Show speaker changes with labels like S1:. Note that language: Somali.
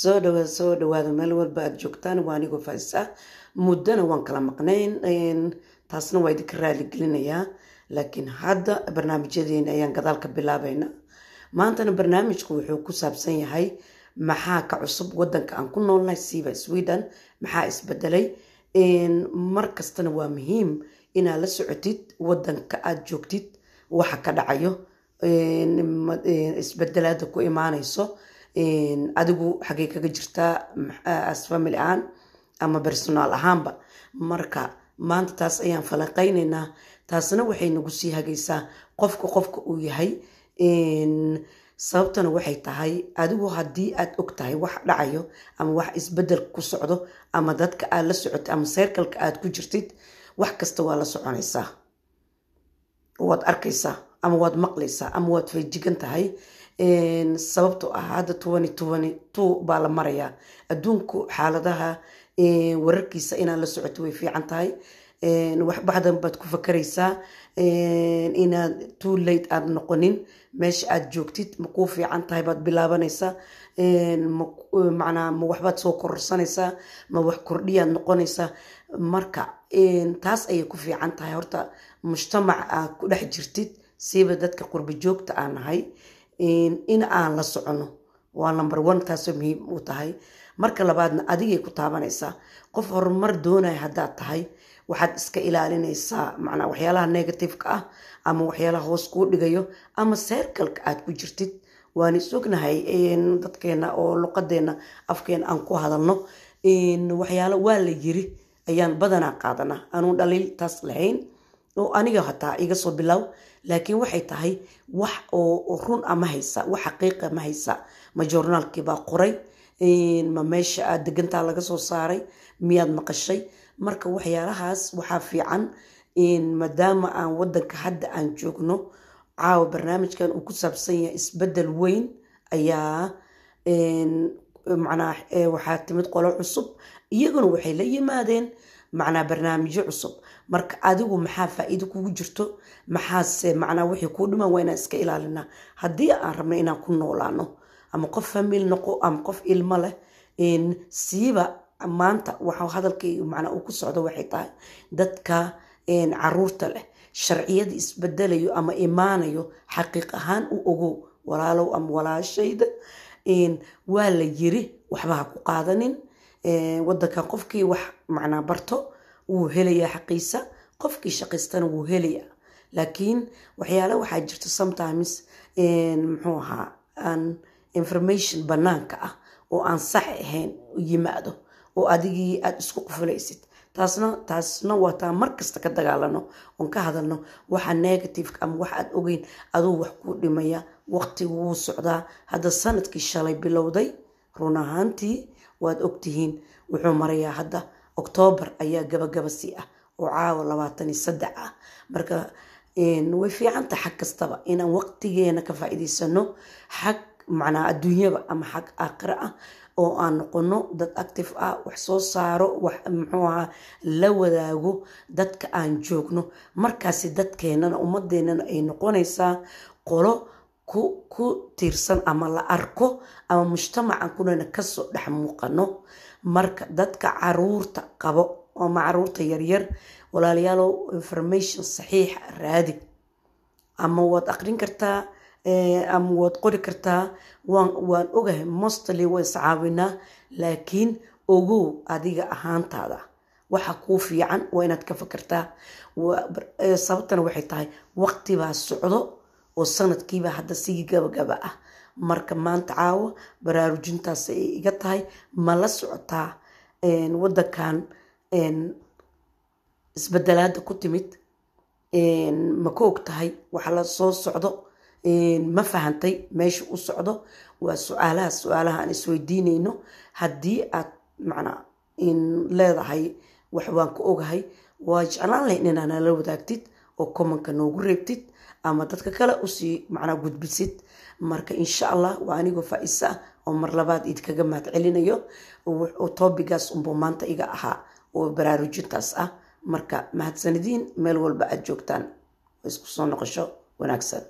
S1: soo dhawaad soo dhawaada meel walba aad joogtaan waa anigoo faais muddana waan kala maqnayn taasna waa idinka raali gelinayaa laakiin hadda barnaamijyadeena ayaan gadaal ka bilaabayna. Maantana barnaamijku wuxuu ku saabsan yahay maxaa ka cusub wadanka aan ku noolnahay siiba sweden. Maxaa isbedelay mar kastana waa muhiim inaad la socotid wadanka aad joogtid waxa ka dhacayo. Isbedelaada ku imaanayso adigu xagay kaga jirtaa as family ahaan ama personaal ahaanba. Marka maanta taas ayaan falanqeyneynaa taasna waxay nagu sii hagaysaa qofka qofka uu yahay. Sababtana waxay tahay adigu haddii aad og tahay wax dhacayo ama wax isbeddel ku socdo ama dadka aad la socotid ama seerkalka aad ku jirtid wax kasta waa la soconaysaa. Waad arkaysaa ama waad maqlaysaa ama waad feejigan tahay sababto ah hadda tobani tobani two baa la marayaa. Adduunku xaaladaha wararkiisa inaad la socoto way fiican tahay. Wax baad ku fakaraysaa. Inaad too late aad noqonin. Meesha aad joogtid ma kuu fiican tahay baad bilaabanaysaa. Macnaa ma waxbaad soo kororsanaysaa. Ma wax kordhiyaad noqonaysaa. Marka taas ayay ku fiican tahay. Horta mujtamac aad ku dhex jirtid siiba dadka qurba joogta aan nahay in aan la socono. Waa number one taasoo muhiim u tahay. Marka labaadna adigay ku taabanaysaa. Qof horumar doonaya haddaad tahay waxaad iska ilaalinaysaa. Macnaa waxyaalaha negativeka ah ama waxyaalaha hoos kuu dhigayo ama seerkalka aad ku jirtid. Waan is ognahay dadkeena oo luqadeena afkeena aan ku hadalno waxyaalo waa la yiri ayaan badanaa qaadanaa. Aanuu dhaliil taas lahayn oo aniga hataa iga soo bilow laakiin waxay tahay wax oo run a ma haysa wax xaqiiqa ma haysa. Ma joornaalkiibaa qoray ma meesha aad degantaa laga soo saaray miyaad maqashay? Marka waxyaalahaas waxaa fiican maadaama aan wadanka hadda aan joogno caawa barnaamijkan uu ku saabsan yahay isbeddel weyn ayaa macnaa waxaa timid qolo cusub iyaguna waxay la yimaadeen macnaa barnaamijyo cusub. Marka adigu maxaa faa-iido kugu jirto? Maxaase macnaa wixii kuu dhiman waa inaan iska ilaalinaa? Haddii aan rabno inaan ku noolaano ama qof famiil noqo ama qof ilmo leh siiba maanta waxa hadalkayga macnaa uu ku socdo waxay tahay dadka carruurta leh. Sharciyada isbedelayo ama imaanayo xaqiiq ahaan u ogow walaalow ama walaashayda waa la yiri waxba ha ku qaadanin wadankan qofkii wax macnaa barto wuu helayaa xaqiisa. Qofkii shaqaystana wuu helayaa. Laakiin waxyaale waxaa jirta sometimes muxuu ahaa aan information banaanka ah oo aan sax ahayn yimaado oo adigii aada isku qufulaysid taasna taasna waa taa markasta ka dagaalano oon ka hadalno waxa negativeka ama wax aad ogeyn aduu wax kuu dhimaya waqtigu wuu socdaa. Hadda sannadkii shalay bilowday run ahaantii waad ogtihiin. Wuxuu marayaa hadda oktoobar ayaa gabagaba sii ah oo caawa labaatan iyo saddex ah. Marka way fiicanta xag kastaba inaan waqtigeena ka faa-iideysano xag macnaa adduunyaba ama xag aakhira ah oo aan noqono dad active ah wax soo saaro wax muxuu ahaa la wadaago dadka aan joogno. Markaasi dadkeenana ummadeenana ay noqonaysaa qolo ku tiirsan ama la arko ama mujtamacan kunana ka soo dhex muuqano marka dadka carruurta qabo ama carruurta yaryar walaalayaalow information saxiixa raadi. Ama waad aqrin kartaa ama waad qori kartaa waan ogahay mostly waa iscaawinaa laakiin ogow adiga ahaantaada. Waxa kuu fiican waa inaad ka fakartaa. Sababtana waxay tahay waqtibaa socdo oo sanadkiiba hadda sigi gabagaba ah. Marka maanta caawo baraarujintaas ay iga tahay ma la socotaa wadankan isbedelaada ku timid ma ka og tahay waxa la soo socdo? Ma fahantay meesha u socdo? Waa su'aalaha su'aalaha aan isweydiineyno haddii aad macnaa leedahay wax waan ka ogahay waa jeclaan lahayn inaa nala wadaagtid oo commonka noogu reebtid ama dadka kale u sii macnaa gudbisid marka insha allah waa anigoo faa-isa ah oo mar labaad idinkaga mahad celinayo toobigaas unbuu maanta iga ahaa oo baraarujintaas ah. Marka mahadsanadiin meel walba aad joogtaan isku soo noqosho wanaagsan